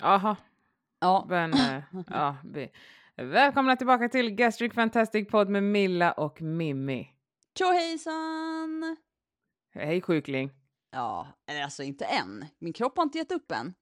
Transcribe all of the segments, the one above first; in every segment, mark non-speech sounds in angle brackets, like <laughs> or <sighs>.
Jaha, Ja, men <laughs> ja, vi. Välkomna tillbaka till Gastric Fantastic Podd med Milla och Mimmi. tjohejsan! Hej sjukling. Ja, eller alltså inte än. Min kropp har inte gett upp än.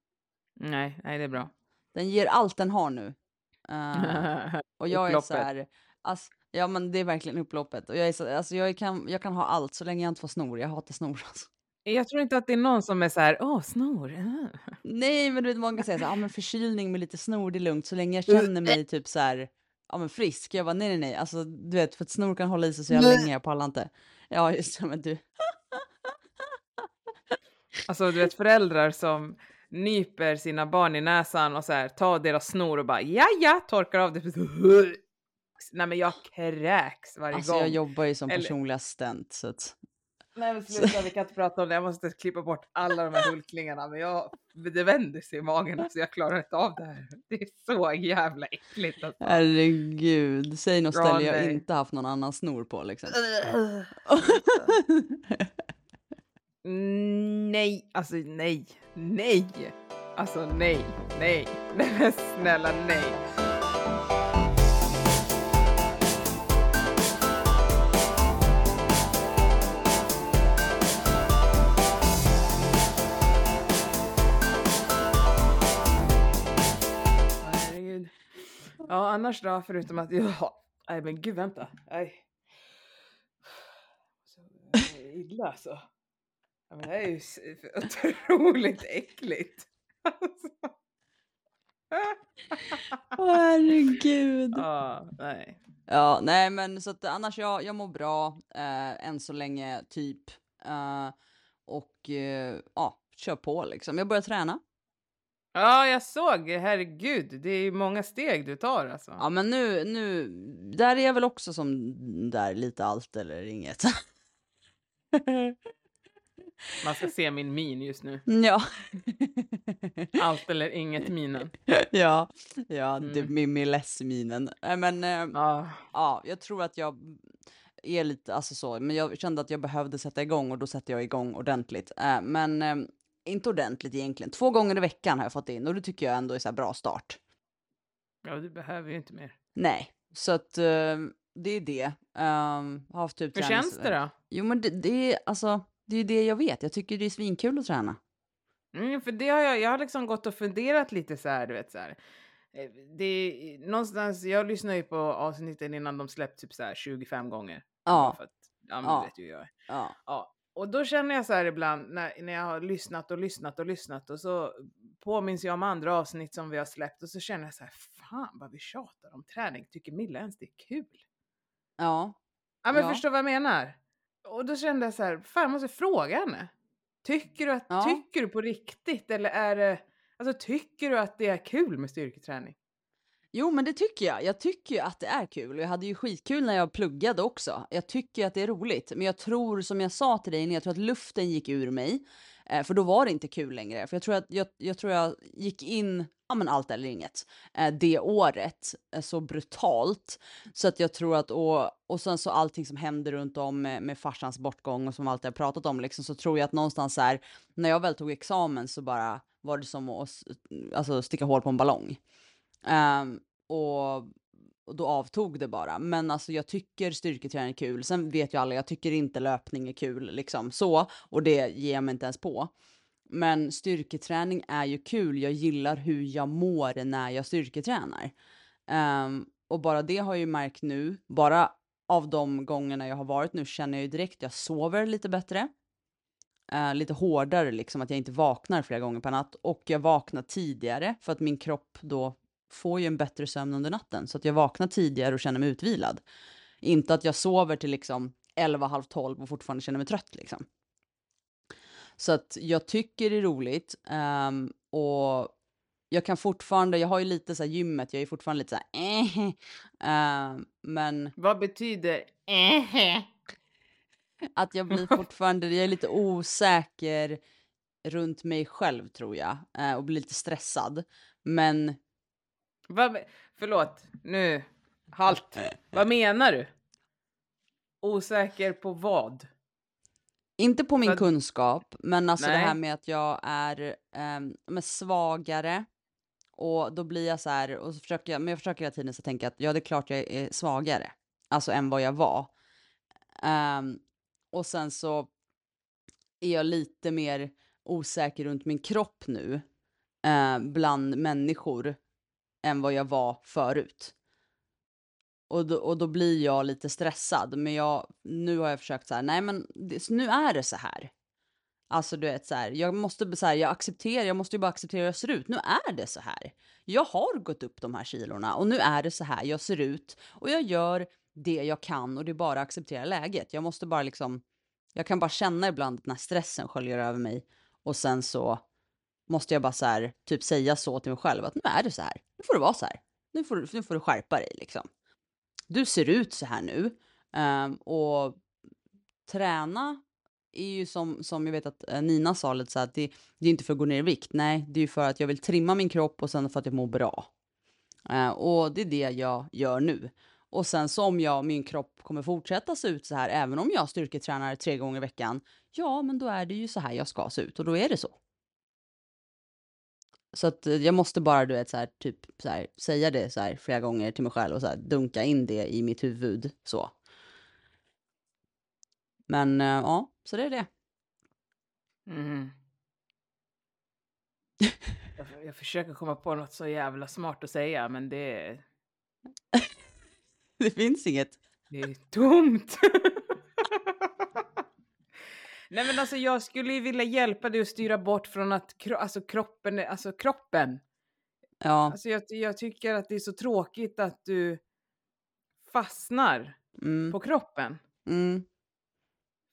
Nej, nej det är bra. Den ger allt den har nu. <laughs> Eh, och jag är så här, alltså, ja men det är verkligen upploppet. Och jag är så, alltså jag kan, jag kan ha allt så länge jag inte får snor. Jag hatar snor alltså. Jag tror inte att det är någon som är så här, åh snor. ah." Nej, men du vet många säger så här, ah, men förkylning med lite snor, det är lugnt så länge jag känner mig typ så här, ja men frisk. Jag bara nej nej nej, alltså du vet för att snor kan hålla i sig så jävla länge, jag pallar inte. Ja just det, men du. Alltså du vet föräldrar som nyper sina barn i näsan och så här tar deras snor och bara ja ja torkar av det. Nej men jag kräks varje Alltså gång. jag jobbar ju som Eller- personlig assistent så att. Nej men sluta, vi kan inte prata om det. Jag måste klippa bort alla de här <laughs> hulkningarna. Men jag, det vänder sig i magen. Alltså jag klarar inte av det här. Det är så jävla äckligt. Alltså. Herregud, säg något ställe jag nej. inte haft någon annan snor på liksom. <laughs> Nej, alltså nej, nej. Alltså nej, nej. <laughs> Nej snälla nej. Ja, annars då, förutom att... Ja, nej men gud, vänta. Nej. Så, jag är illa alltså. Ja, men det här är ju otroligt äckligt. Alltså. Åh herregud. Ja, nej. Ja, nej men så att annars jag, jag mår bra eh, än så länge typ. Eh, och eh, ja, kör på liksom. Jag börjar träna. Ja, jag såg. Herregud, det är ju många steg du tar alltså. Ja men nu, nu, där är jag väl också som där lite allt eller inget. <laughs> Man ska se min min just nu. ja. <laughs> Allt eller inget minen. <laughs> ja, ja, Mm. det Mimmi less-minen. Nej men eh, Ja, ja, jag tror att jag är lite, alltså så, men jag kände att jag behövde sätta igång och då sätter jag igång ordentligt. Eh, men inte ordentligt egentligen. Två gånger i veckan har jag fått in och det tycker jag ändå är så bra start. ja, du behöver ju inte mer. Nej, så att eh, det är det. Um, har haft typ Hur känns det då? Jo men det, det är alltså, det är det jag vet. Jag tycker det är svinkul att träna. Mm, för det har jag, jag har liksom gått och funderat lite så här, du vet så här. Eh, Det är, någonstans, jag lyssnar ju på avsnitten innan de släpps typ så här 25 gånger. Ja, För att, ja, men Ja. vet ju jag ja, Ja. Och då känner jag så här ibland när, när jag har lyssnat och lyssnat och lyssnat och så påminns jag om andra avsnitt som vi har släppt och så känner jag så här, fan vad vi tjatar om träning. Tycker Milla ens det är kul? ja. Ja men Ja. förstår vad jag menar? Och då kände jag så här, fan jag måste fråga henne. Tycker du, att, Ja. tycker du på riktigt eller är det, alltså tycker du att det är kul med styrketräning? Jo, men det tycker jag. Jag tycker ju att det är kul och jag hade ju skitkul när jag pluggade också. Jag tycker att det är roligt, men jag tror som jag sa till dig, när jag tror att luften gick ur mig, eh, för då var det inte kul längre. För jag tror att jag, jag tror jag gick in, ja men allt eller inget, eh, det året eh, så brutalt så att jag tror att och och sen så allting som hände runt om med, med farsans bortgång och som alltid har pratat om liksom så tror jag att någonstans så här när jag väl tog examen så bara var det som att alltså sticka hål på en ballong. Um, och, och då avtog det bara. Men alltså jag tycker styrketräning är kul. Sen vet ju alla, jag tycker inte löpning är kul liksom så. Och det ger jag mig inte ens på. Men styrketräning är ju kul. Jag gillar hur jag mår när jag styrketränar. Um, och bara det har jag ju märkt nu. Bara av de gångerna jag har varit nu känner jag ju direkt jag sover lite bättre. Uh, lite hårdare liksom, att jag inte vaknar flera gånger per natt. Och jag vaknar tidigare för att min kropp då får ju en bättre sömn under natten. Så att jag vaknar tidigare och känner mig utvilad. Inte att jag sover till liksom 11, halv 12 och fortfarande känner mig trött liksom. Så att jag tycker det är roligt. ehm, och jag kan fortfarande, jag har ju lite så här gymmet, jag är fortfarande lite så här eh, ehm, men Vad betyder eh? att jag blir fortfarande, jag är lite osäker runt mig själv tror jag eh, och blir lite stressad. Men Me- förlåt, nu, halt. Vad menar du? Osäker på vad? inte på min För kunskap, men alltså det Nej. här med att jag är men svagare Och då blir jag så här, och så försöker jag, men jag försöker hela tiden så tänka att ja, det är klart jag är svagare, alltså än vad jag var. Um, och sen så är jag lite mer osäker runt min kropp nu uh, bland människor än vad jag var förut. Och då, och då blir jag lite stressad. Men jag, nu har jag försökt så här, nej men det, nu är det så här. Alltså du vet så här, jag måste så här, jag accepterar, jag måste ju bara acceptera hur jag ser ut. Nu är det så här. Jag har gått upp de här kilorna och nu är det så här jag ser ut och jag gör det jag kan och det är bara att acceptera läget. Jag måste bara liksom, jag kan bara känna ibland när stressen sköljer över mig och sen så måste jag bara så här, typ säga så till mig själv att nu är det så här. Nu får det vara så här. Nu får, nu får du skärpa dig liksom. Du ser ut så här nu um, och träna är ju som, som jag vet att eh, Nina sa lite så här att det, det är inte för att gå ner i vikt. Nej, det är ju för att jag vill trimma min kropp och sen för att jag mår bra. Uh, och det är det jag gör nu. Och sen så om jag, min kropp kommer fortsätta se ut så här, även om jag styrketränar tre gånger i veckan, ja, men då är det ju så här jag ska se ut och då är det så. Så att eh, jag måste bara, du vet, så här, typ så här, säga det så här flera gånger till mig själv och så här, dunka in det i mitt huvud så. Men uh, ja, så det är det. Mm. <laughs> jag, jag försöker komma på något så jävla smart att säga, men det... <laughs> det finns inget. Det är tomt. <laughs> Nej men alltså jag skulle ju vilja hjälpa dig att styra bort från att kro alltså, kroppen, alltså kroppen. Ja. Alltså jag, jag tycker att det är så tråkigt att du fastnar Mm. på kroppen. Mm.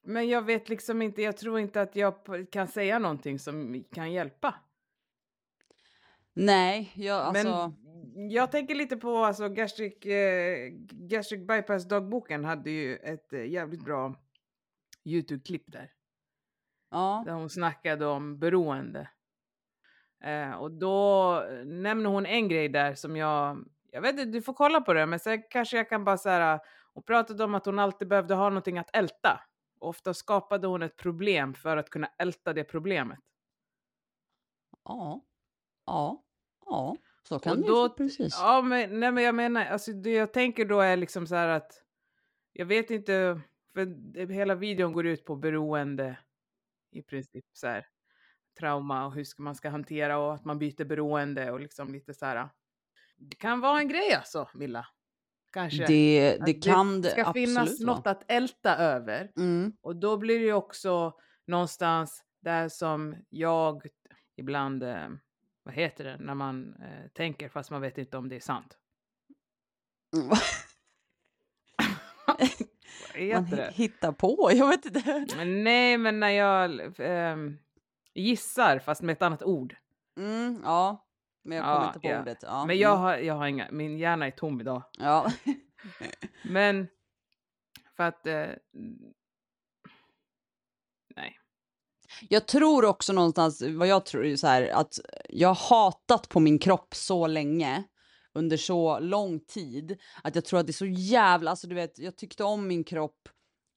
Men jag vet liksom inte, jag tror inte att jag kan säga någonting som kan hjälpa. Nej, jag alltså. Men jag tänker lite på alltså gastric, eh, gastric bypass dagboken hade ju ett eh, jävligt bra Youtube-klipp där. Ja. Där hon snackade om beroende. Eh, och då nämner hon en grej där som jag, jag vet inte, du får kolla på det, men sen kanske jag kan bara säga, hon pratade om att hon alltid behövde ha någonting att älta. Och ofta skapade hon ett problem för att kunna älta det problemet. Ja. Ja. Ja. Så kan Och det då- ju precis. Ja, men, nej, men jag menar, alltså, det jag tänker då är liksom så här att jag vet inte, för det- hela videon går ut på beroende i princip så här trauma och hur ska man ska hantera och att man byter beroende och liksom lite så här. Det kan vara en grej alltså, Milla. Kanske. Det, det kan det ska finnas något att älta över. Mm. Och då blir det ju också någonstans där som jag ibland, eh, vad heter det, när man eh, tänker fast man vet inte om det är sant. Mm. <laughs> <laughs> Man det? hittar på, <laughs> jag vet inte. Men nej, men när jag ehm, gissar fast med ett annat ord. Mm, ja, men jag kommer Ja, inte på ja. ordet. Ja. Men jag mm. har, jag har inga, min hjärna är tom idag. Ja. <laughs> Men för att, eh, nej. Jag tror också någonstans, vad jag tror är så här, att jag har hatat på min kropp så länge, under så lång tid, att jag tror att det är så jävla, alltså du vet, jag tyckte om min kropp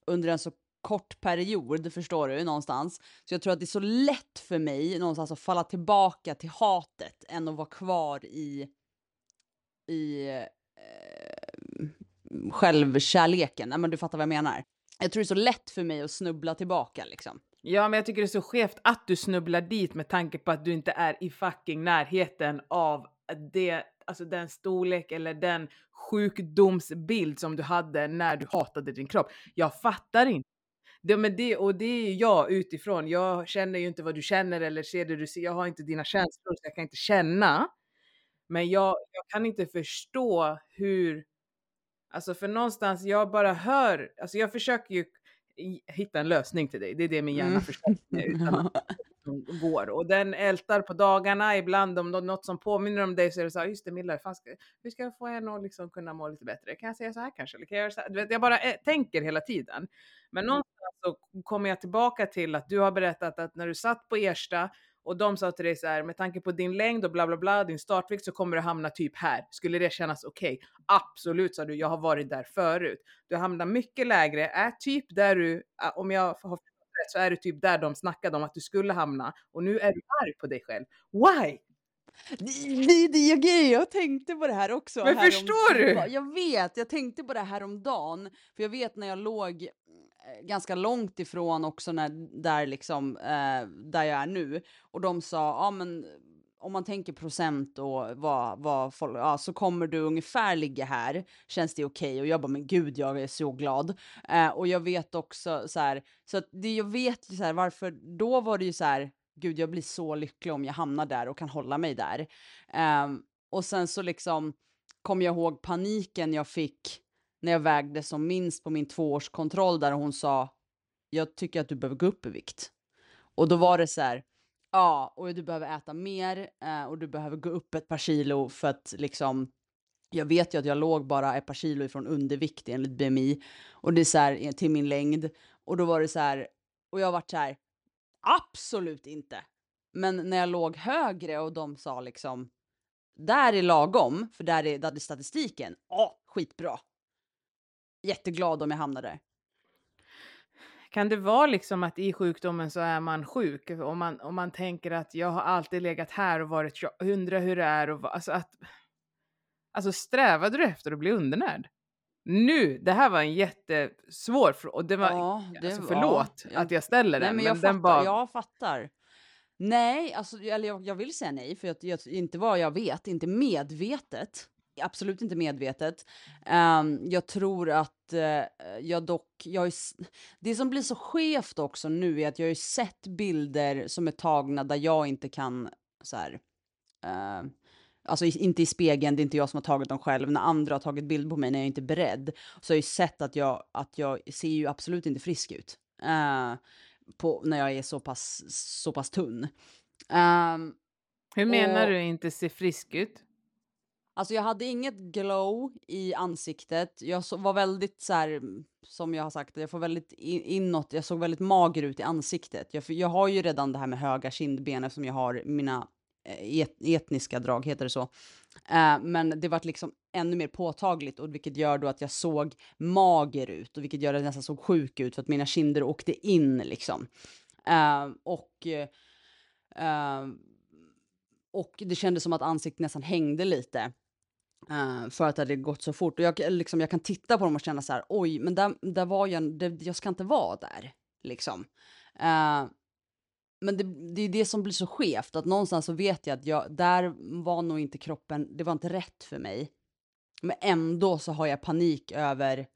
under en så kort period, förstår du, någonstans. Så jag tror att det är så lätt för mig någonstans att falla tillbaka till hatet än att vara kvar i, i eh, självkärleken. Nej, men du fattar vad jag menar. Jag tror det är så lätt för mig att snubbla tillbaka liksom. Ja, men jag tycker det är så skevt att du snubblar dit med tanke på att du inte är i fucking närheten av det, alltså den storlek eller den sjukdomsbild som du hade när du hatade din kropp. Jag fattar inte. Det, men det, och det är jag utifrån. Jag känner ju inte vad du känner eller ser det du ser. Jag har inte dina känslor så jag kan inte känna. Men jag, jag kan inte förstå hur, alltså för någonstans jag bara hör, alltså jag försöker ju hitta en lösning till dig. Det är det min hjärna Mm. försöker utan <laughs> som går. Och den ältar på dagarna, ibland om nå- något som påminner om dig så är det så här, just det Milla, fan ska, hur ska jag få henne att liksom kunna må lite bättre? Kan jag säga så här kanske? Eller kan jag, göra så här? Du vet, jag bara eh, tänker hela tiden. Men någonstans så kommer jag tillbaka till att du har berättat att när du satt på Ersta och de sa till dig så här, med tanke på din längd och bla bla bla, din startvikt så kommer du hamna typ här. Skulle det kännas okej? Absolut sa du, jag har varit där förut. Du hamnar mycket lägre, är typ där du, om jag har så är du typ där de snackade om att du skulle hamna. Och nu är du arg på dig själv. Why? Det det jag tänkte på det här också. Men härom- förstår du? Jag vet, jag tänkte på det här om dagen. För jag vet när jag låg eh, ganska långt ifrån också när, där liksom, eh, där jag är nu. Och de sa, ja men om man tänker procent och vad, vad folk, ja, så kommer du ungefär ligga här. Känns det okej? Och jag bara, men gud, jag är så glad. Eh, och jag vet också så här, så att det, jag vet ju så här varför, då var det ju så här, gud, jag blir så lycklig om jag hamnar där och kan hålla mig där. Eh, och sen så liksom kom jag ihåg paniken jag fick när jag vägde som minst på min tvåårskontroll där hon sa, jag tycker att du behöver gå upp i vikt. Och då var det så här, ja, och du behöver äta mer eh, och du behöver gå upp ett par kilo för att liksom, jag vet ju att jag låg bara ett par kilo ifrån undervikt enligt BMI och det är så här eh, till min längd. Och då var det så här, och jag vart så här, absolut inte. Men när jag låg högre och de sa liksom, där är lagom, för där är, där är statistiken, ja, skitbra. Jätteglad om jag hamnar där. Kan det vara liksom att i sjukdomen så är man sjuk? Om man, om man tänker att jag har alltid legat här och varit, jag undrar hur det är och alltså att... Alltså strävade du efter att bli undernärd? Nu, det här var en jättesvår fråga och det var, Ja, det alltså var- förlåt ja. att jag ställer Nej, den, men men, jag den fattar, var... jag fattar. Nej, alltså, eller jag, jag vill säga nej, för jag, jag, inte vad jag vet, inte medvetet. Absolut inte medvetet. Ehm, jag tror att eh, jag dock, jag s- det som blir så skevt också nu är att jag har ju sett bilder som är tagna där jag inte kan så här, eh, alltså inte i spegeln, det är inte jag som har tagit dem själv, när andra har tagit bild på mig när jag inte är beredd, så har jag ju sett att jag, att jag ser ju absolut inte frisk ut. Eh, på, när jag är så pass, så pass tunn. Ehm, Hur menar och- du inte se frisk ut? Alltså jag hade inget glow i ansiktet. Jag så, var väldigt så här, mm, som jag har sagt, jag får väldigt in, inåt, jag såg väldigt mager ut i ansiktet. Jag, jag har ju redan det här med höga kindben eftersom jag har mina eh, et, etniska drag, heter det så. Uh, men det vart liksom ännu mer påtagligt och vilket gör då att jag såg mager ut och vilket gör att jag nästan såg sjuk ut för att mina kinder åkte in liksom. Uh, och uh, och det kändes som att ansiktet nästan hängde lite. Uh, för att det hade gått så fort. Och jag, eh, liksom, jag kan titta på dem och känna så här, oj, men där, där var jag, det, jag ska inte vara där. Liksom. Uh, men det, det är det som blir så skevt, att någonstans så vet jag att jag, där var nog inte kroppen, det var inte rätt för mig. Men ändå så har jag panik över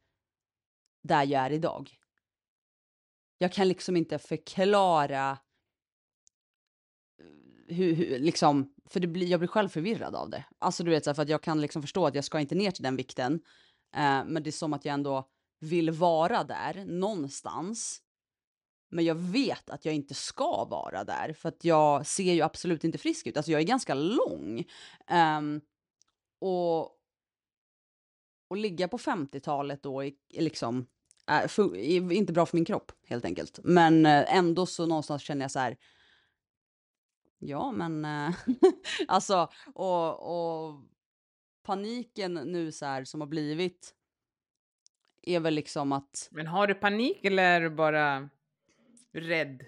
där jag är idag. Jag kan liksom inte förklara hur, hur, liksom, för det blir, jag blir själv förvirrad av det. Alltså du vet, så här, för att jag kan liksom förstå att jag ska inte ner till den vikten. Eh, men det är som att jag ändå vill vara där någonstans. Men jag vet att jag inte ska vara där för att jag ser ju absolut inte frisk ut. Alltså jag är ganska lång. Ehm, och, och ligga på 50-talet då är, liksom är, för, är inte bra för min kropp helt enkelt. Men eh, ändå så någonstans känner jag så här. Ja, men eh, <laughs> alltså och, och paniken nu så här som har blivit är väl liksom att Men har du panik eller är du bara rädd?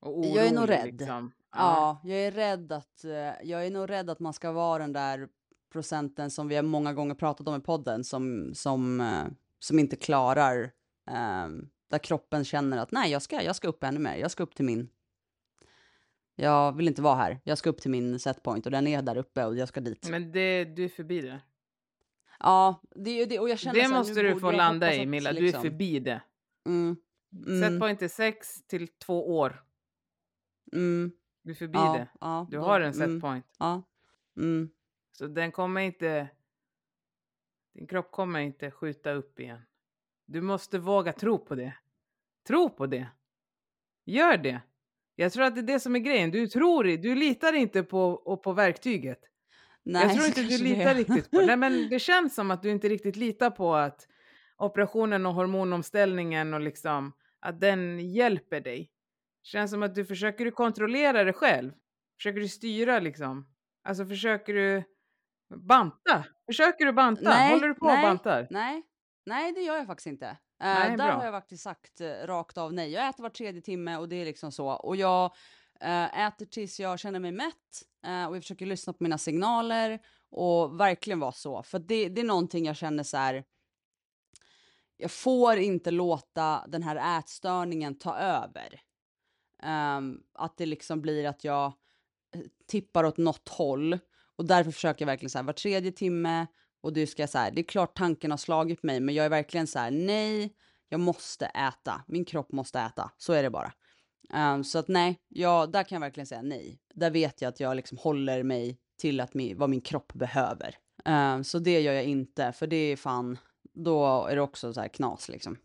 Och orolig, Jag är nog rädd. Liksom? Ja, jag är rädd att eh, jag är nog rädd att man ska vara den där procenten som vi har många gånger pratat om i podden som som eh, som inte klarar eh, där kroppen känner att nej, jag ska jag ska upp ännu mer. Jag ska upp till min. Jag vill inte vara här. Jag ska upp till min setpoint och den är där uppe och jag ska dit. Men det, du är förbi det. Ja, det är det och jag känner Det så här, måste du få landa i Milla, du är liksom- förbi det. Mm, Mm. På inte sex till två år. mm, Du är förbi ja, det. ja, Du då- har en set mm. Ja. Mm. Så den kommer inte... Din kropp kommer inte skjuta upp igen. Du måste våga tro på det. Tro på det. Gör det. Jag tror att det är det som är grejen. Du tror du litar inte på, på verktyget. Nej, jag tror <laughs> inte du litar det. riktigt på Nej men <laughs> det känns som att du inte riktigt litar på att operationen och hormonomställningen och liksom att den hjälper dig. Känns som att du försöker du kontrollera det själv. Försöker du styra liksom. Alltså försöker du banta? Försöker du banta? Nej, Håller du på nej, och bantar? Nej, nej det gör jag faktiskt inte. Eh, Nej, där bra. har jag faktiskt sagt eh, rakt av nej. Jag äter var tredje timme och det är liksom så. Och jag Eh, äter tills jag känner mig mätt och jag försöker lyssna på mina signaler och verkligen vara så. För det, det är någonting jag känner så här. Jag får inte låta den här ätstörningen ta över. Um, att det liksom blir att jag tippar åt något håll och därför försöker jag verkligen så här var tredje timme och du ska så här, det är klart tanken har slagit mig, men jag är verkligen så här, nej, jag måste äta, min kropp måste äta, så är det bara. Um, så att nej, jag, där kan jag verkligen säga nej. Där vet jag att jag liksom håller mig till att min, vad min kropp behöver. Um, så det gör jag inte, för det är fan, då är det också så här knas liksom.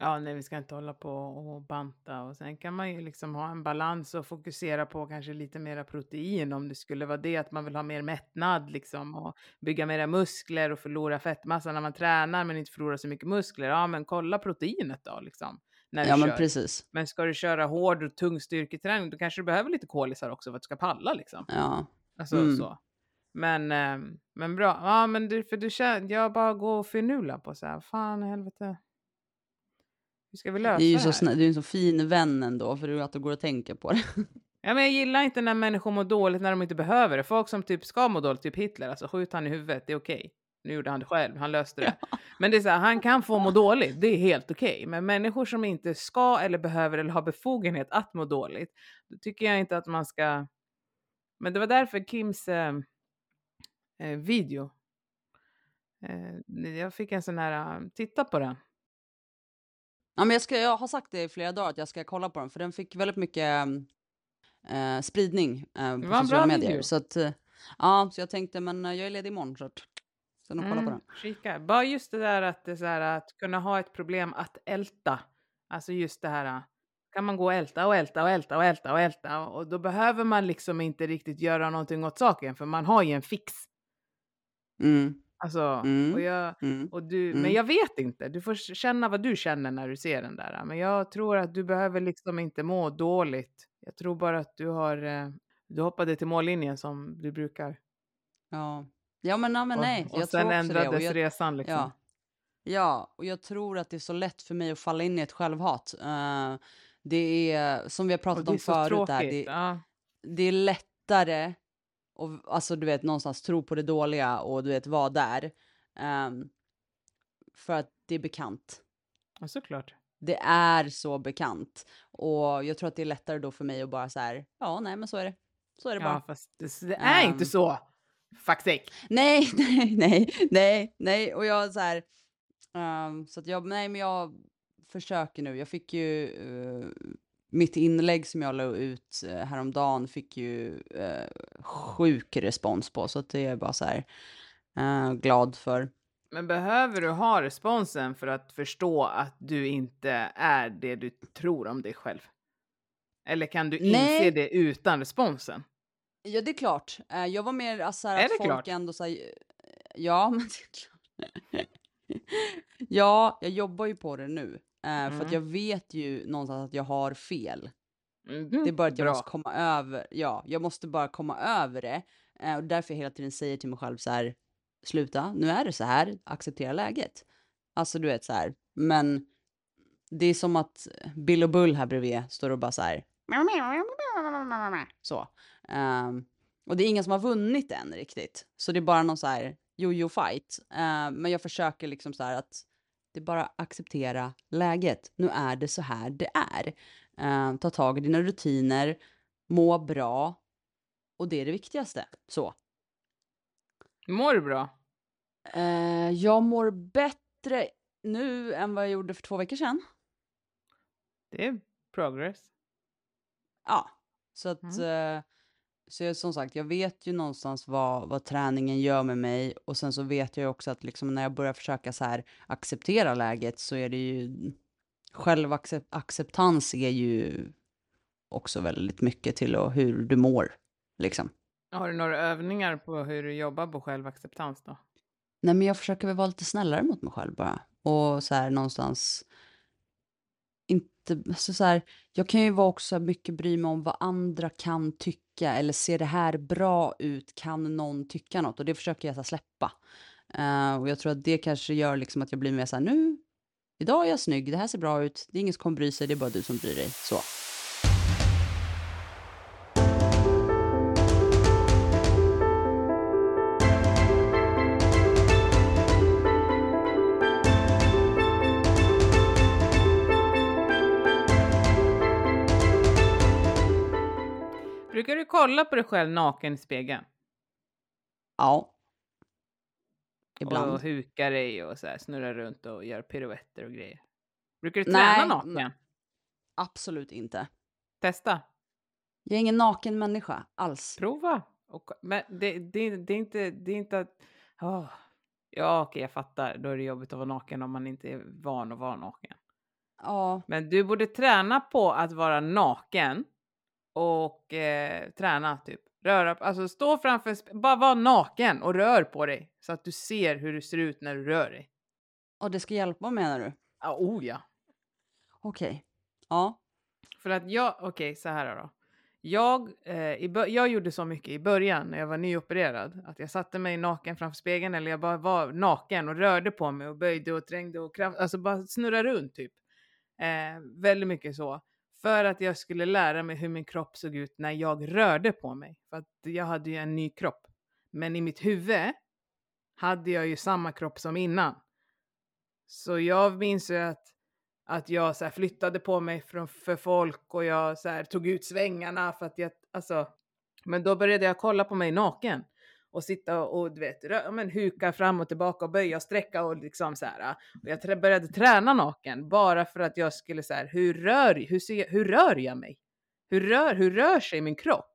Ja, nej, vi ska inte hålla på och banta och sen kan man ju liksom ha en balans och fokusera på kanske lite mera protein om det skulle vara det att man vill ha mer mättnad liksom och bygga mera muskler och förlora fettmassa när man tränar men inte förlora så mycket muskler. Ja, men kolla proteinet då liksom. När du Ja, men kör. precis. Men ska du köra hård och tung styrketräning då kanske du behöver lite kolisar också för att du ska palla liksom. Ja. Alltså Mm. så. Men, ehm, men bra. Ja, men du, för du känner, jag bara går och finurlar på så här, fan helvete. Hur ska vi lösa Det är ju det så, här? du är en så fin vän ändå, för att du går och tänker på det. Ja, men jag gillar inte när människor mår dåligt när de inte behöver det. Folk som typ ska må dåligt, typ Hitler, alltså skjut han i huvudet, det är okej. Nu gjorde han det själv, han löste det. Men det är så här, han kan få må dåligt, det är helt okej. Men människor som inte ska eller behöver eller har befogenhet att må dåligt, då tycker jag inte att man ska... Men det var därför Kims eh, eh, video, eh, jag fick en sån här, eh, titta på den. Ja, men jag, ska, jag har sagt det i flera dagar att jag ska kolla på den, för den fick väldigt mycket eh, spridning eh, på sociala medier. video. Så att, eh, ja, så jag tänkte, men jag är ledig imorgon, så att, ska nog kolla på den. Kika. Bara just det där att, det så här, att kunna ha ett problem att älta. Alltså just det här. Kan man gå och älta och älta och älta och älta och älta och då behöver man liksom inte riktigt göra någonting åt saken för man har ju en fix. Mm, Alltså, Mm. och jag, mm. och du, Mm. men jag vet inte. Du får känna vad du känner när du ser den där. Men jag tror att du behöver liksom inte må dåligt. Jag tror bara att du har, eh, du hoppade till mållinjen som du brukar. Ja. ja, men, ja, men nej. och, och jag sen tror det. ändrades jag, resan liksom. ja. ja, och jag tror att det är så lätt för mig att falla in i ett självhat. Eh, det är, som vi har pratat det om förut, tråkigt. där, det, ja. det är lättare och alltså du vet någonstans tro på det dåliga och du vet vara där. Ehm, för att det är bekant. ja, såklart. Det är så bekant. Och jag tror att det är lättare då för mig att bara så här, ja nej men så är det. Så är det bara. Ja, fast det, det är Ehm. inte så. Fuck sake. Nej, <laughs> nej, nej, nej, nej. Och jag så här, ehm, så att jag, nej men jag försöker nu. Jag fick ju eh, mitt inlägg som jag la ut uh, häromdagen fick ju uh, sjuk respons på. Så det är bara så här eh, glad för. Men behöver du ha responsen för att förstå att du inte är det du tror om dig själv? Eller kan du inse Nej. det utan responsen? Ja, det är klart. Eh, jag var mer alltså, så här, Är att det folk klart? ändå säger, ja, men det är klart. <laughs> ja, jag jobbar ju på det nu. Eh, För att Mm. jag vet ju någonstans att jag har fel. Mhm, Det är bara att jag bra. måste komma över, ja, jag måste bara komma över det. Eh, och därför jag hela tiden säger till mig själv så här, sluta, nu är det så här, acceptera läget. Alltså du vet så här, men det är som att Bill och Bull här bredvid står och bara så här, så. Ehm, och det är ingen som har vunnit än riktigt. Så det är bara någon så här jojo fight. Ehm, men jag försöker liksom så här att det är bara acceptera läget. Nu är det så här det är. Ehm, ta tag i dina rutiner, må bra. Och det är det viktigaste. Så. Mår du bra? Eh, jag mår bättre nu än vad jag gjorde för två veckor sedan. Det är progress. Ja, så att Mm. eh, så jag, som sagt, jag vet ju någonstans vad, vad träningen gör med mig och sen så vet jag ju också att liksom när jag börjar försöka så här acceptera läget så är det ju självacceptans är ju också väldigt mycket till och hur du mår liksom. Har du några övningar på hur du jobbar på självacceptans då? Nej, men jag försöker väl vara lite snällare mot mig själv bara och så här någonstans inte alltså så här, jag kan ju vara också mycket bry mig om vad andra kan tycka eller ser det här bra ut, kan någon tycka något? Och det försöker jag så här, släppa. Uh, och jag tror att det kanske gör liksom att jag blir mer så här, nu, idag är jag snygg, det här ser bra ut, det är ingen som kommer bry sig, det är bara du som bryr dig. Så. Kolla på dig själv naken i spegeln? Ja. Och Ibland. hukar dig och så här, snurrar runt och gör piruetter och grejer. Brukar du Nej, träna naken? men- Absolut inte. Testa. Jag är ingen naken människa alls. Prova. Och, men det, det, det är inte, det är inte att... åh. ja, okej, jag fattar. Då är det jobbigt att vara naken om man inte är van att vara naken. Ja, Men du borde träna på att vara naken och eh, träna typ. Röra, alltså stå framför, bara vara naken och rör på dig så att du ser hur det ser ut när du rör dig. och det ska hjälpa menar du? Ja, oh ja. Okej. Ja. För att jag, okej så här då. Jag, eh, i, jag gjorde så mycket i början när jag var nyopererad att jag satte mig naken framför spegeln eller jag bara var naken och rörde på mig och böjde och trängde och kraft, alltså bara snurra runt typ. Eh, väldigt mycket så. För att jag skulle lära mig hur min kropp såg ut när jag rörde på mig. För att jag hade ju en ny kropp. Men i mitt huvud hade jag ju samma kropp som innan. Så jag minns ju att, att jag så här flyttade på mig från, för folk och jag så här tog ut svängarna för att jag, alltså. Men då började jag kolla på mig naken och sitta och, du vet, rö- men, huka fram och tillbaka och böja och sträcka och liksom så här. Och jag började träna naken bara för att jag skulle så här, hur rör, hur, ser, hur rör jag mig? Hur rör, hur rör sig min kropp?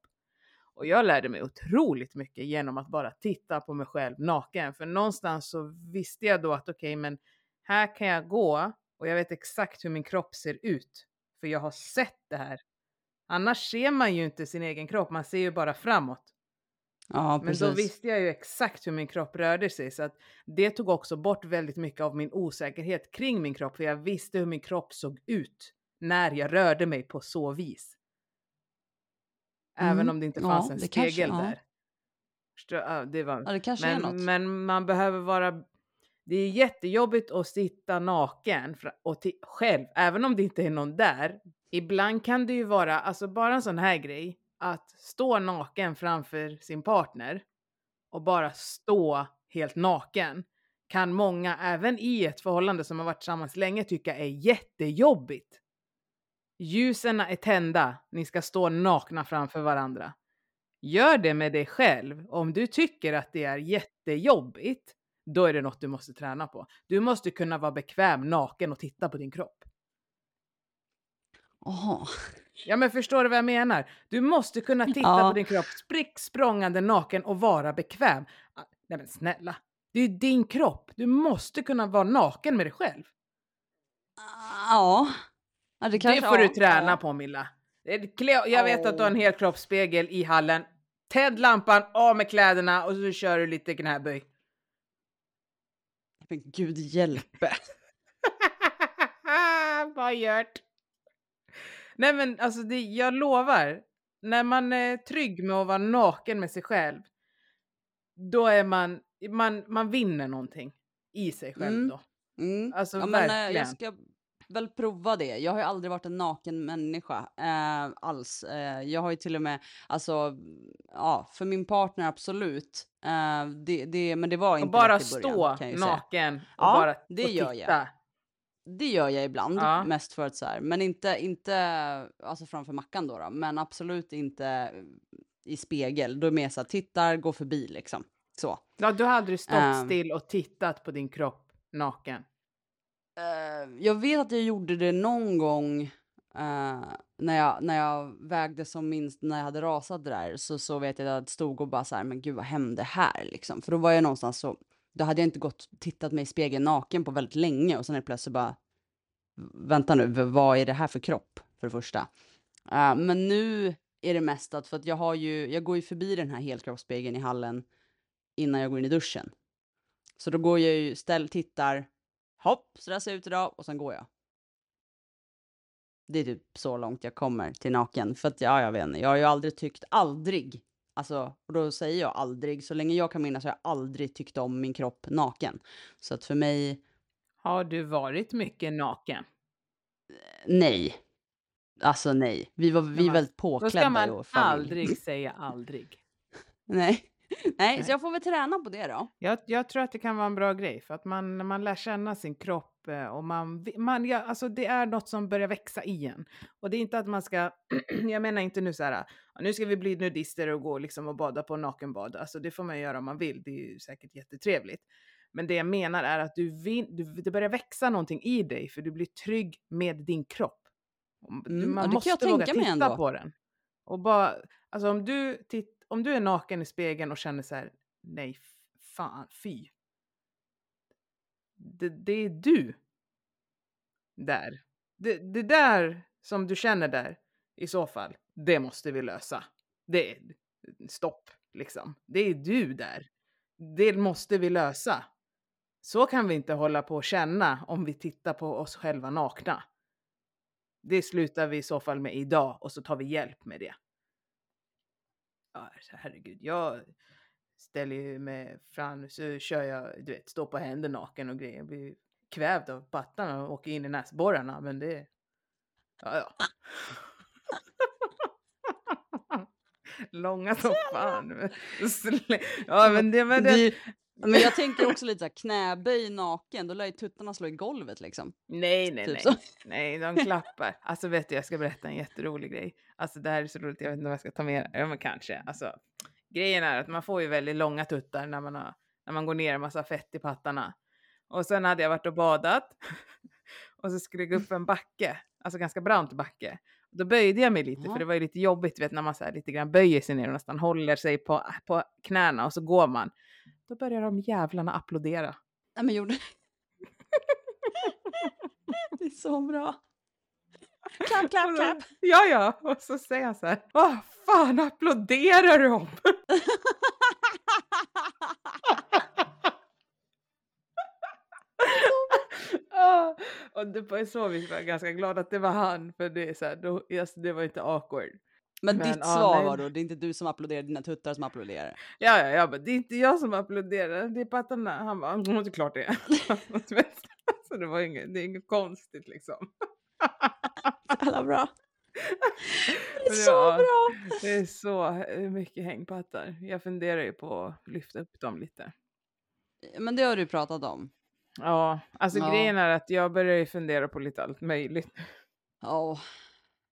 Och jag lärde mig otroligt mycket genom att bara titta på mig själv naken. För någonstans så visste jag då att okej, men här kan jag gå och jag vet exakt hur min kropp ser ut. För jag har sett det här. Annars ser man ju inte sin egen kropp, man ser ju bara framåt. Ja, Men precis. då visste jag ju exakt hur min kropp rörde sig så att det tog också bort väldigt mycket av min osäkerhet kring min kropp för jag visste hur min kropp såg ut när jag rörde mig på så vis. Även Mm, om det inte ja, fanns en det kanske- spegel ja. där. Ja, det var, Ja, det kanske är något. men, men man behöver vara... Det är jättejobbigt att sitta naken och själv, även om det inte är någon där. Ibland kan det ju vara, alltså bara en sån här grej, att stå naken framför sin partner och bara stå helt naken kan många, även i ett förhållande som har varit tillsammans länge, tycka är jättejobbigt. Ljusen är tända, ni ska stå nakna framför varandra. Gör det med dig själv. Om du tycker att det är jättejobbigt, då är det något du måste träna på. Du måste kunna vara bekväm naken och titta på din kropp. Jaha. Ja men förstår du vad jag menar? Du måste kunna titta Ja. på din kropp sprick språngande naken och vara bekväm. Ah, Nej men snälla. Det är ju din kropp. Du måste kunna vara naken med dig själv. Ja. ja det, det får du träna ja. på Milla. Jag vet att du har en Åh. helkroppsspegel i hallen. Tänd lampan, av med kläderna och så kör du lite knäböj. Men gud hjälpe. <laughs> Vad gjort? Nej men alltså det, jag lovar. När man är trygg med att vara naken med sig själv. Då är man, man, man vinner någonting i sig själv Mm. då. Mm. Alltså ja, men, eh, verkligen. jag ska väl prova det. Jag har ju aldrig varit en naken människa eh, alls. Eh, jag har ju till och med, alltså, ja, för min partner absolut. Eh, det, det, men det var Och inte bara lätt i början, stå naken och Ja, bara det gör jag. Det gör jag ibland, Ja. mest för att så här, men inte, inte alltså framför Mackan då, då, men absolut inte i spegel. Då är det mer så här, tittar, går förbi liksom. Så. Ja, du har aldrig stått Ehm. still och tittat på din kropp naken. Eh, jag vet att jag gjorde det någon gång eh, när, jag, när jag vägde som minst, när jag hade rasat där, så, så vet jag att jag stod och bara så här, men gud vad hände här liksom? För då var jag någonstans så, då hade jag inte gått och tittat mig i spegeln naken på väldigt länge och sen är det plötsligt bara, vänta nu, vad är det här för kropp för det första? Uh, men nu är det mest att, för att jag har ju, jag går ju förbi den här helkroppsspegeln i hallen innan jag går in i duschen. Så då går jag ju, ställ, tittar, hopp, så där ser jag ut idag och sen går jag. Det är typ så långt jag kommer till naken. För att ja, jag vet inte, jag har ju aldrig tyckt, aldrig, alltså, och då säger jag aldrig, så länge jag kan minnas har jag aldrig tyckt om min kropp naken. Så att för mig, Har du varit mycket naken? nej. Alltså nej. Vi var, vi man- väldigt Då påklädda ska i man familj. aldrig säga aldrig. Nej. <laughs> nej, Nej. så jag får väl träna på det då. Jag, jag tror att det kan vara en bra grej för att man, när man lär känna sin kropp kropp eh, och man, man ja, alltså det är något som börjar växa igen. Och det är inte att man ska, <clears throat> jag menar inte nu så här, "Ja, nu ska vi bli nudister och gå liksom och bada på nakenbad. Alltså det får man göra om man vill, det är ju säkert jättetrevligt. Men det jag menar är att du vill, du, det börjar växa någonting i dig för du blir trygg med din kropp. Mm, Man måste jag våga titta ändå. på den. Och bara, alltså om du, titt, om du är naken i spegeln och känner så här, nej, fan, fy. Det, det är du. Där. Det, det där som du känner där, i så fall, det måste vi lösa. Det är stopp, liksom. Det är du där. Det måste vi lösa. Så kan vi inte hålla på och känna om vi tittar på oss själva nakna. Det slutar vi i så fall med idag och så tar vi hjälp med det. Ja, herregud, jag ställer ju mig fram så kör jag, du vet, står på händer naken och grejer. Blir kvävd av pattarna och åker in i näsborrarna, men det... Ja, ja. Långa som fan. Ja, men det... Men Det Men jag tänker också lite så här, knäböj naken, då lär ju tuttarna slå i golvet liksom. nej, nej, Typ nej. så. Nej, de klappar. Alltså vet du, jag ska berätta en jätterolig grej. Alltså det här är så roligt, jag vet inte vad jag ska ta med det. Ja, men kanske. Alltså, grejen är att man får ju väldigt långa tuttar när man, har, när man går ner en massa fett i pattarna. Och sen hade jag varit och badat <laughs> och så skulle jag gå upp en backe, alltså ganska brant backe. Då böjde jag mig lite, Ja. för det var ju lite jobbigt vet, när man så här, lite grann böjer sig ner och nästan håller sig på, på knäna och så går man. Då börjar de jävlarna applådera. Nej men gjorde... <laughs> det är så bra. Klapp, klapp, klapp. Ja, ja. Och så säger han så här. Vad fan applåderar du om? Och det var så vi var ganska glada att det var han. För det, är så här, då, yes, det var inte awkward. Men, Men, ditt svar nej. var då, det är inte du som applåderar, dina tuttar som applåderar. Ja, ja, ja, men det är inte jag som applåderar. Det är pattarna. Han bara, "Mm, det är klart det är. <laughs> Så det var inget, det är inget konstigt liksom. Alla bra. Det är så ja, bra. Det är så mycket hängpattar. Jag funderar ju på att lyfta upp dem lite. Men det har du pratat om. Ja, alltså Ja. grejen är att jag börjar ju fundera på lite allt möjligt. Ja.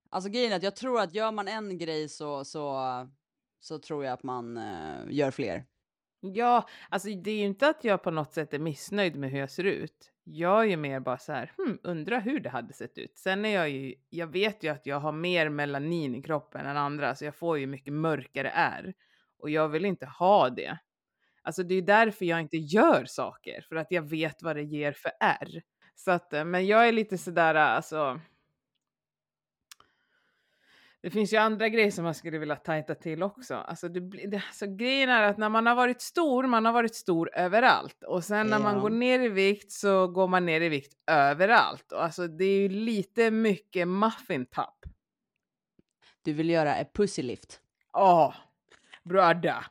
Alltså grejen är att jag tror att gör man en grej så, så, så tror jag att man eh, gör fler. Ja, alltså det är ju inte att jag på något sätt är missnöjd med hur jag ser ut. Jag är ju mer bara så här, hmm, undra hur det hade sett ut. Sen är jag ju, jag vet ju att jag har mer melanin i kroppen än andra, så jag får ju mycket mörkare är. Och jag vill inte ha det. Alltså det är därför jag inte gör saker, för att jag vet vad det ger för är. Så att, eh, men jag är lite sådär, eh, alltså. Det finns ju andra grejer som man skulle vilja tajta till också. Alltså, det, det, alltså grejen är att när man har varit stor, man har varit stor överallt. Och sen när man Ja. går ner i vikt så går man ner i vikt överallt. Och alltså det är ju lite mycket muffin top. Du vill göra ett pussylift. Åh, bröda.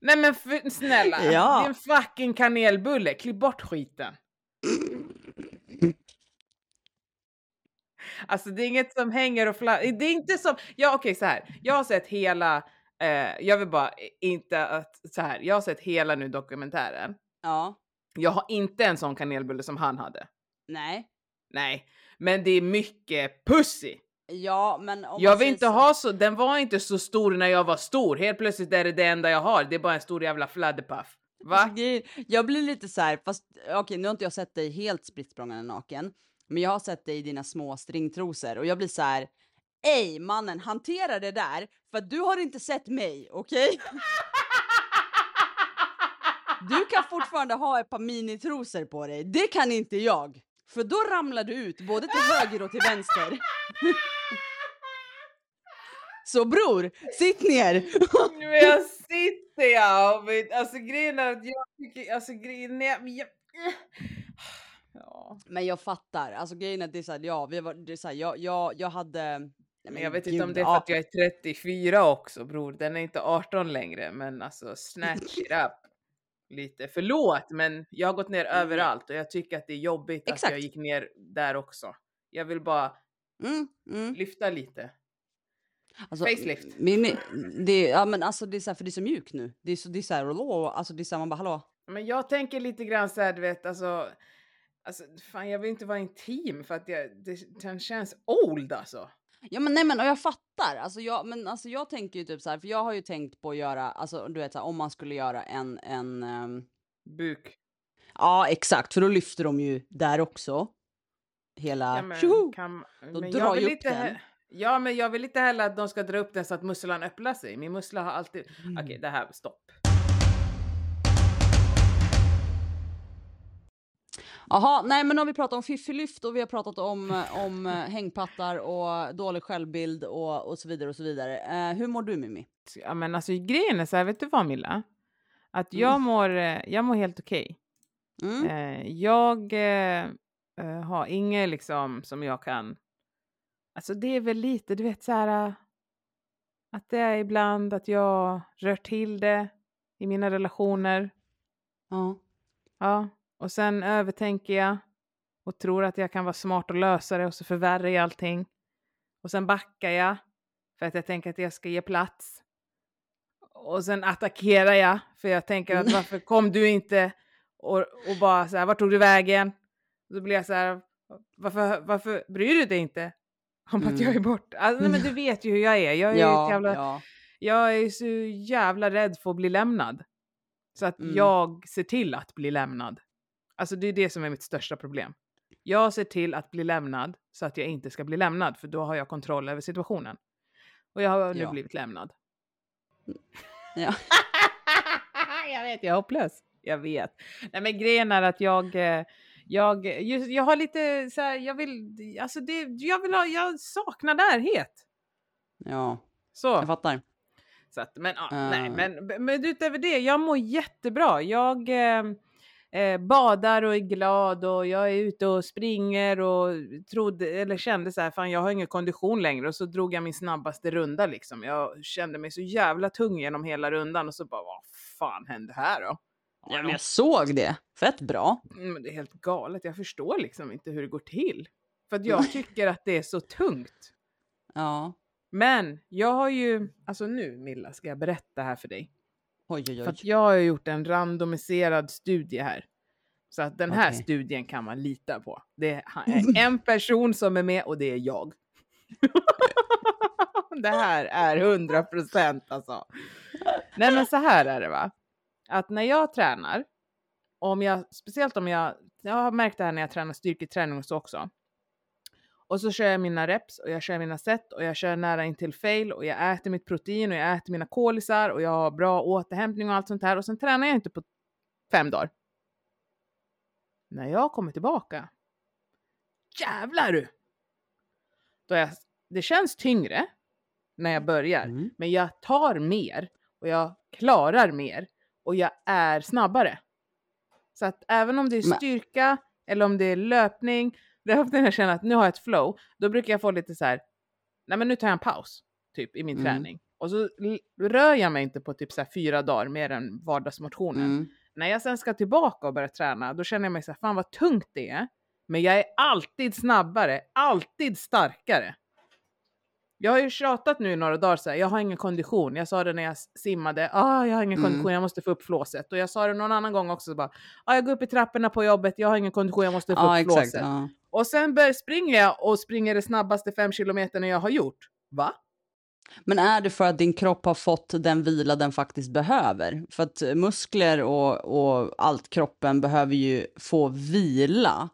Nej men för, snälla, <laughs> Ja. det är en fucking kanelbulle. Klipp bort skiten. Alltså det är inget som hänger och fladdrar. Det är inte som, ja okej så här. Jag har sett hela, eh, jag vill bara inte att, så här. Jag har sett hela nu dokumentären. Ja. Jag har inte en sån kanelbulle som han hade. Nej. Nej, men det är mycket pussy. Ja, men Jag vill inte så- ha så, den var inte så stor när jag var stor. Helt plötsligt är det det enda jag har. Det är bara en stor jävla fladderpuff. Va? Alltså, Jag blir lite så här, fast okej, nu har inte jag sett dig helt spritt naken, men jag har sett dig i dina små stringtrosor och jag blir så här, ej mannen, hantera det där, för du har inte sett mig, okej? <laughs> Du kan fortfarande ha ett par minitrosor på dig, det kan inte jag. För då ramlar du ut både till höger och till vänster. <laughs> Så bror, sitt ner! <laughs> Men jag sitter jag alltså grejen är att jag tycker, alltså grejen är, jag, ja. Men jag fattar, alltså grejen är att det är såhär, ja, vi var, det är såhär, jag, jag, jag hade... Men jag vet inte om gud, det är för att jag är 34 också bror. Den är inte 18 längre, men alltså snatch it <laughs> up. Lite. Förlåt, men jag har gått ner Mm. överallt och jag tycker att det är jobbigt att jag Exakt. gick ner där också. Jag vill bara Mm, mm. lyfta lite. Alltså, Facelift. Min, det, ja men alltså det är såhär, för det är så mjukt nu. Det är så, det är såhär, hallå, alltså det är såhär, man bara hallå. Men jag tänker lite grann så här, du vet, alltså. Alltså fan jag vill inte vara intim för att jag, det, den känns old alltså. Ja men nej men och jag fattar. Alltså jag, men alltså jag tänker ju typ så här, för jag har ju tänkt på att göra, alltså du vet så här, om man skulle göra en, en ehm, Buk. ja exakt, för då lyfter de ju där också. Hela, Ja, men, tjoho! kan, Då men drar jag vill ju upp inte, den. he- Ja men jag vill inte heller att de ska dra upp den så att musslan öppnar sig. Min mussla har alltid... Mm. Okej det här, stopp. Jaha, nej men har vi pratat om fiffelyft och vi har pratat om, eh, om eh, hängpattar och dålig självbild och, och så vidare och så vidare. Eh, hur mår du Mimmi? Ja men alltså grejen är så här, vet du vad Milla? Att Mm. jag mår, eh, jag mår helt okej. Mm? Eh, jag eh, har inget liksom som jag kan... Alltså det är väl lite, du vet så här... Att det är ibland att jag rör till det i mina relationer. Ja. Ja, och sen övertänker jag och tror att jag kan vara smart och lösa det och så förvärrar jag allting. Och sen backar jag för att jag tänker att jag ska ge plats. Och sen attackerar jag för jag tänker att varför kom du inte och, och bara så här, vart tog du vägen? Då blir jag så här, varför, varför bryr du dig inte om att jag är Mm. borta? Alltså, nej, men du <laughs> vet ju hur jag är. Jag är, Ja, jävla, ja. jag är så jävla rädd för att bli lämnad. Så att Mm. jag ser till att bli lämnad. Alltså det är det som är mitt största problem. Jag ser till att bli lämnad så att jag inte ska bli lämnad för då har jag kontroll över situationen. Och jag har nu Ja. blivit lämnad. Ja. <laughs> jag vet, jag är hopplös. Jag vet. Nej men grejen är att jag, eh, jag, just, jag har lite så här, jag vill, alltså det, jag vill ha, jag saknar närhet. ja, Så. jag fattar. Så att, men, ja, nej, Eh. men, men utöver det, jag mår jättebra. Jag eh, eh, badar och är glad och jag är ute och springer och trodde, eller kände så här, fan jag har ingen kondition längre och så drog jag min snabbaste runda liksom. Jag kände mig så jävla tung genom hela rundan och så bara, vad fan hände här då? Ja, men jag såg det. Fett bra. Mm, det är helt galet, jag förstår liksom inte hur det går till. För att jag <laughs> tycker att det är så tungt. Ja. Men jag har ju, alltså nu Milla ska jag berätta här för dig. Oj, oj, För oj. att jag har gjort en randomiserad studie här. Så att den här Okej. studien kan man lita på. Det är <laughs> en person som är med och det är jag. <laughs> det här är 100 procent alltså. Nej men så här är det va. Att när jag tränar, om jag, speciellt om jag, jag har märkt det här när jag tränar styrketräning och så också. Och så kör jag mina reps och jag kör mina set och jag kör nära in till fail och jag äter mitt protein och jag äter mina kolisar och jag har bra återhämtning och allt sånt här och sen tränar jag inte på fem dagar. När jag kommer tillbaka, jävlar du! Då jag, det känns tyngre när jag börjar, Mm. men jag tar mer och jag klarar mer och jag är snabbare. Så att även om det är styrka eller om det är löpning, det är ofta när jag känner att nu har jag ett flow, då brukar jag få lite så här, nej men nu tar jag en paus, typ i min Mm. träning. Och så rör jag mig inte på typ så här fyra dagar mer än vardagsmotionen. Mm. När jag sen ska tillbaka och börja träna, då känner jag mig så här, fan vad tungt det är. Men jag är alltid snabbare, alltid starkare. Jag har ju tjatat nu i några dagar så här, jag har ingen kondition. Jag sa det när jag simmade, ah, jag har ingen Mm. kondition, jag måste få upp flåset. Och jag sa det någon annan gång också, så bara, ah, jag går upp i trapporna på jobbet, jag har ingen kondition, jag måste få Ja, upp exakt. flåset. Ja. Och sen börjar springer jag och springer det snabbaste fem kilometerna jag har gjort. Va? Men är det för att din kropp har fått den vila den faktiskt behöver? För att eh, muskler och, och allt kroppen behöver ju få vila.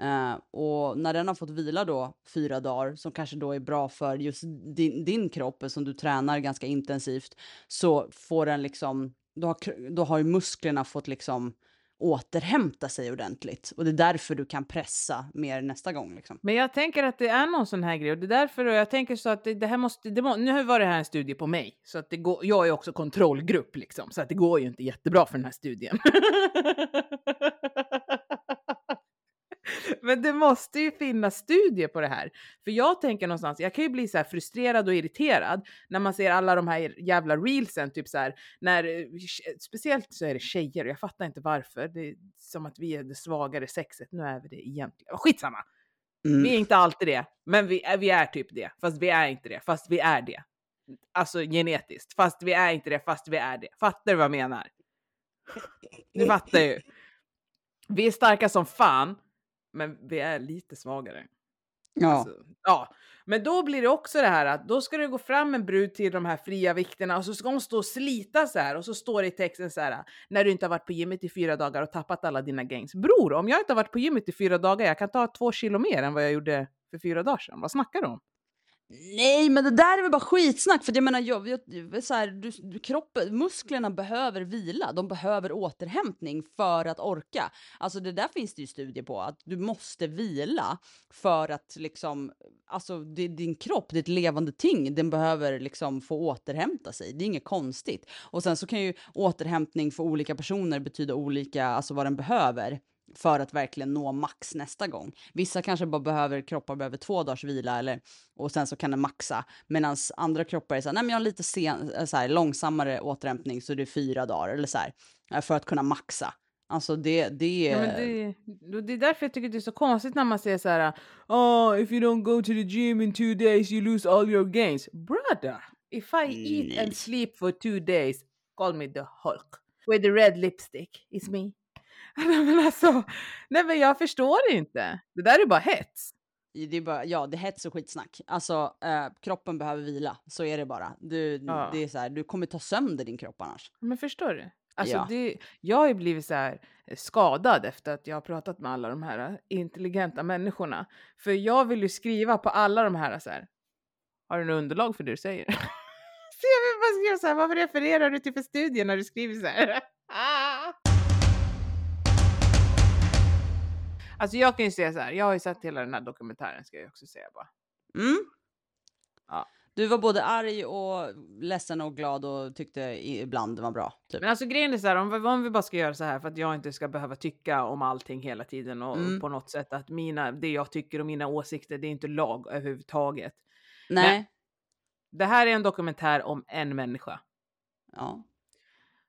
Eh, och när den har fått vila då fyra dagar, som kanske då är bra för just din, din kropp, som du tränar ganska intensivt, så får den liksom, då har, då har ju musklerna fått liksom återhämta sig ordentligt. Och det är därför du kan pressa mer nästa gång. Liksom. Men jag tänker att det är någon sån här grej och det är därför och jag tänker så att det, det här måste, det må, nu var det här en studie på mig så att det går, jag är också kontrollgrupp liksom så att det går ju inte jättebra för den här studien. <laughs> <laughs> Men det måste ju finnas studier på det här. För jag tänker någonstans, jag kan ju bli så här frustrerad och irriterad när man ser alla de här jävla reelsen, typ så här, när, eh, speciellt så är det tjejer och jag fattar inte varför. Det är som att vi är det svagare sexet, nu är vi det egentligen. Skitsamma! Mm. Vi är inte alltid det, men vi är, vi är typ det. Fast vi är inte det, fast vi är det. Alltså genetiskt. Fast vi är inte det, fast vi är det. Fattar du vad jag menar? Du fattar ju. Vi är starka som fan, men vi är lite svagare. Ja. Alltså, ja, men då blir det också det här att då ska det gå fram en brud till de här fria vikterna och så ska hon stå och slita så här och så står det i texten så här när du inte har varit på gymmet i fyra dagar och tappat alla dina gains. Bror, om jag inte har varit på gymmet i fyra dagar, jag kan ta två kilo mer än vad jag gjorde för fyra dagar sedan. Vad snackar du om? Nej, men det där är väl bara skitsnack. För jag menar, jag, jag, så här, du, du, kroppen, musklerna behöver vila. De behöver återhämtning för att orka. Alltså det där finns det ju studier på, att du måste vila för att liksom, alltså det, din kropp, ditt levande ting, den behöver liksom få återhämta sig. Det är inget konstigt. Och sen så kan ju återhämtning för olika personer betyda olika, alltså vad den behöver för att verkligen nå max nästa gång. Vissa kanske bara behöver, kroppar behöver två dagars vila eller, och sen så kan den maxa. Medan andra kroppar är så här, nej men jag har lite sen, eh, så här, långsammare återhämtning så det är fyra dagar eller så här, eh, för att kunna maxa. Alltså det, det Ja, men det, det är därför jag tycker det är så konstigt när man säger så här, oh, if you don't go to the gym in two days you lose all your gains. Brother, if I eat and sleep for two days, call me the Hulk. With the red lipstick, it's me. <laughs> Nej men alltså, nej men jag förstår inte. Det där är bara hets. Det är bara, ja, det är hets och skitsnack. Alltså, eh, kroppen behöver vila. Så är det bara. Du, Ja. det är så här, du kommer ta sönder din kropp annars. Men förstår du? Alltså Ja. det, jag har ju blivit så här eh, skadad efter att jag har pratat med alla de här eh, intelligenta människorna. För jag vill ju skriva på alla de här så här. Har du något underlag för det du säger? <laughs> så jag vill bara skriva så här, vad refererar du till för studier när du skriver så här? <laughs> Alltså jag kan ju säga så här, jag har ju sett hela den här dokumentären ska jag också säga bara. Mm. Ja. Du var både arg och ledsen och glad och tyckte ibland det var bra. Typ. Men alltså grejen är så här, om vi, om vi bara ska göra så här för att jag inte ska behöva tycka om allting hela tiden och Mm. på något sätt att mina, det jag tycker och mina åsikter, det är inte lag överhuvudtaget. Nej. Det här är en dokumentär om en människa. Ja.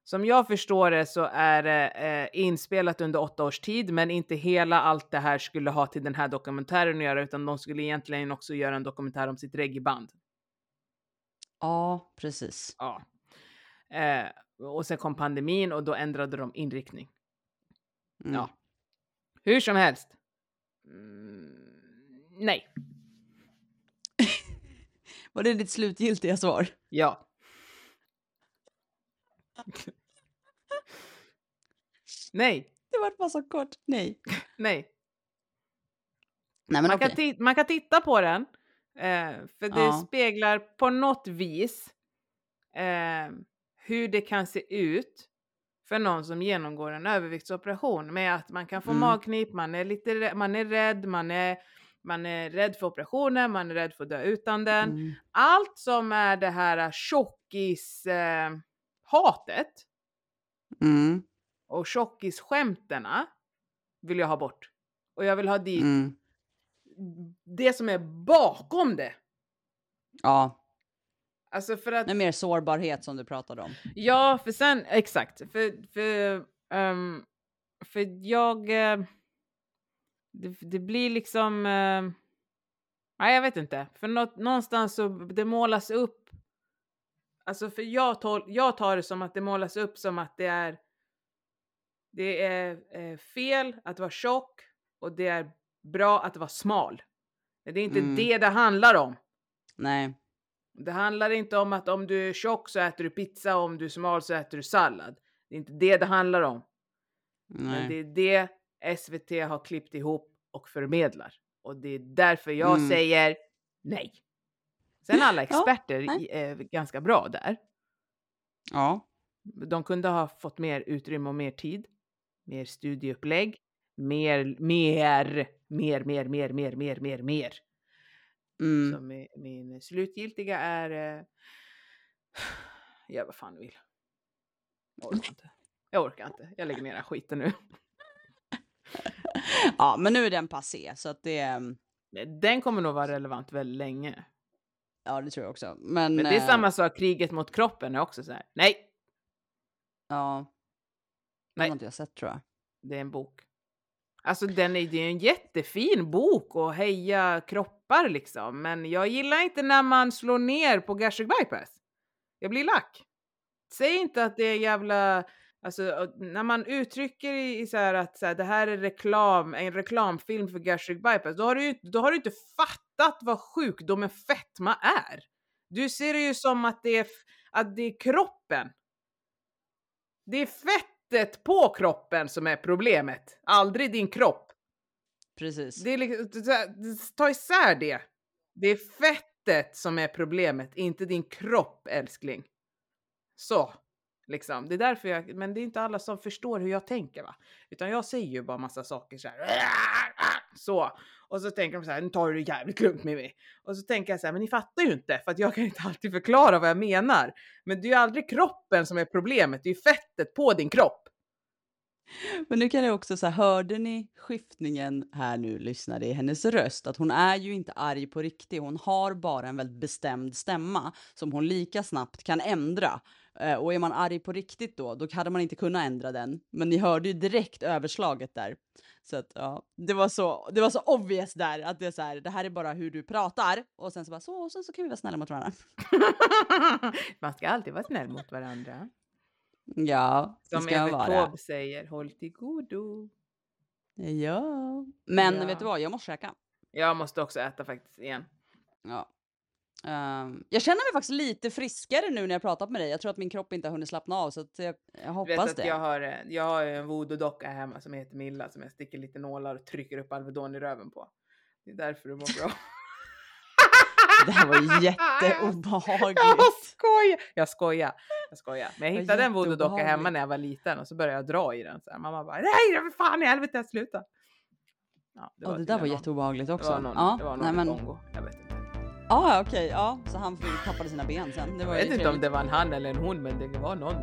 Som jag förstår det så är det eh, inspelat under åtta års tid, men inte hela allt det här skulle ha till den här dokumentären att göra, utan de skulle egentligen också göra en dokumentär om sitt reggaeband. ja, precis. Ja. Eh, och sen kom pandemin och då ändrade de inriktning. Mm. Ja. Hur som helst. Mm, nej. <laughs> Var det ditt slutgiltiga svar? Ja. <laughs> nej. Det var bara så kort. Nej. Nej. Nej, men Man, okej. kan man kan titta på den. Eh, för det Ja. speglar på något vis eh, hur det kan se ut för någon som genomgår en överviktsoperation med att man kan få Mm. magknip, man är lite man är rädd, man är, man är rädd för operationen, man är rädd för att dö utan den. Mm. Allt som är det här tjockis eh, hatet Mm. och tjockisskämterna vill jag ha bort. Och jag vill ha dit Mm. det som är bakom det. Ja, Alltså för att, det är mer sårbarhet som du pratade om. ja för sen, exakt, för, för, ehm, för jag, eh, det, det blir liksom, eh, nej jag vet inte, för nå, någonstans så det målas upp, alltså för jag, tol, jag tar det som att det målas upp som att det är, det är eh, fel att vara tjock och det är bra att vara smal. Det är inte Mm. det det handlar om. Nej. Det handlar inte om att om du är tjock så äter du pizza och om du är smal så äter du sallad. Det är inte det det handlar om. Men det Nej. är det SVT har klippt ihop och förmedlar. Och det är därför jag Mm. säger nej. Sen alla Ja, experter i- är ganska bra där. Ja. De kunde ha fått mer utrymme och mer tid. Mer studieupplägg. Mer, mer, mer, mer, mer, mer, mer, mer, mer. Mm. Så min, min slutgiltiga är... Eh, <sighs> gör vad fan vill. Jag orkar inte. Jag orkar inte. Jag lägger ner den här skiten nu. <laughs> Ja, men nu är den passé så att det, ehm, Den kommer nog vara relevant väldigt länge. Ja det tror jag också. Men, Men det är eh, samma sak, kriget mot kroppen är också så här. Nej, Ja. Den Nej. har inte jag sett tror jag. det är en bok. Alltså den är, det är en jättefin bok och heja kroppar liksom. Men jag gillar inte när man slår ner på gastric bypass. Jag blir lack. Säg inte att det är jävla Alltså när man uttrycker i, så här att så här, det här är reklam, en reklamfilm för gastric bypass, då har, du, då har du inte fattat vad sjukdomen fetma är. Du ser det ju som att det är, att det är kroppen. Det är fettet på kroppen som är problemet, aldrig din kropp. Precis. Det är liksom, ta isär det. Det är fettet som är problemet, inte din kropp älskling. Så. Liksom. Det är därför jag, men det är inte alla som förstår hur jag tänker va. Utan jag säger ju bara massa saker så här. Så. Och så tänker de så här, nu tar du det jävligt lugnt Mimmi. Och så tänker jag så här, men ni fattar ju inte för att jag kan inte alltid förklara vad jag menar. Men det är ju aldrig kroppen som är problemet, det är ju fettet på din kropp. Men nu kan jag också säga, hörde ni skiftningen här nu, lyssnade i hennes röst? Att hon är ju inte arg på riktigt, hon har bara en väldigt bestämd stämma som hon lika snabbt kan ändra. Eh, Och är man arg på riktigt då, då hade man inte kunnat ändra den. Men ni hörde ju direkt överslaget där. Så att ja, det var så, det var så obvious där att det är så här, det här är bara hur du pratar och sen så bara så, och sen så kan vi vara snälla mot varandra. <laughs> Man ska alltid vara snäll mot varandra. Ja, det Som ska jag Evert vara. Taube säger, håll till godo. Ja. Men Ja. vet du vad, jag måste käka. Jag måste också äta faktiskt igen. Ja. Ehm, jag känner mig faktiskt lite friskare nu när jag pratat med dig. Jag tror att min kropp inte har hunnit slappna av så jag, jag hoppas vet att det. jag har, eh, jag har en voodoo-docka hemma som heter Milla som jag sticker lite nålar och trycker upp Alvedon i röven på. Det är därför du mår bra. <laughs> Det här var ju Jag jätteobehagligt. <laughs> skojar! Jag skojar. Jag skojar. Men jag hittade en voodoo-docka hemma jätteobehagligt. när jag var liten och så började jag dra i den. Så här. Mamma bara nej, för fan i helvete, sluta. Ja, Ja, det där var någon- jätteobehagligt Det också. var någon, ja, det var någon nej, men, Kongo. Jag vet inte. Ja, okej, ja, så han tappade sina ben sen. Det Jag vet inte om det var en han eller en hon, men det var någon.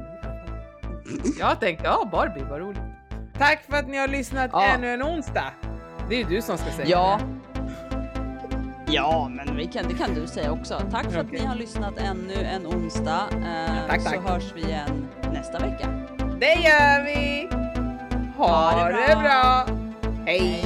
Jag tänkte, ja Barbie, vad roligt. Tack för att ni har lyssnat Ja. ännu en onsdag. Det är ju du som ska säga Ja. det. Ja, men vi kan, det kan du säga också. Tack för att Okej. ni har lyssnat ännu en onsdag. Eh, tack, Så tack. hörs vi igen nästa vecka. Det gör vi! Ha, Ha det det bra. bra! Hej!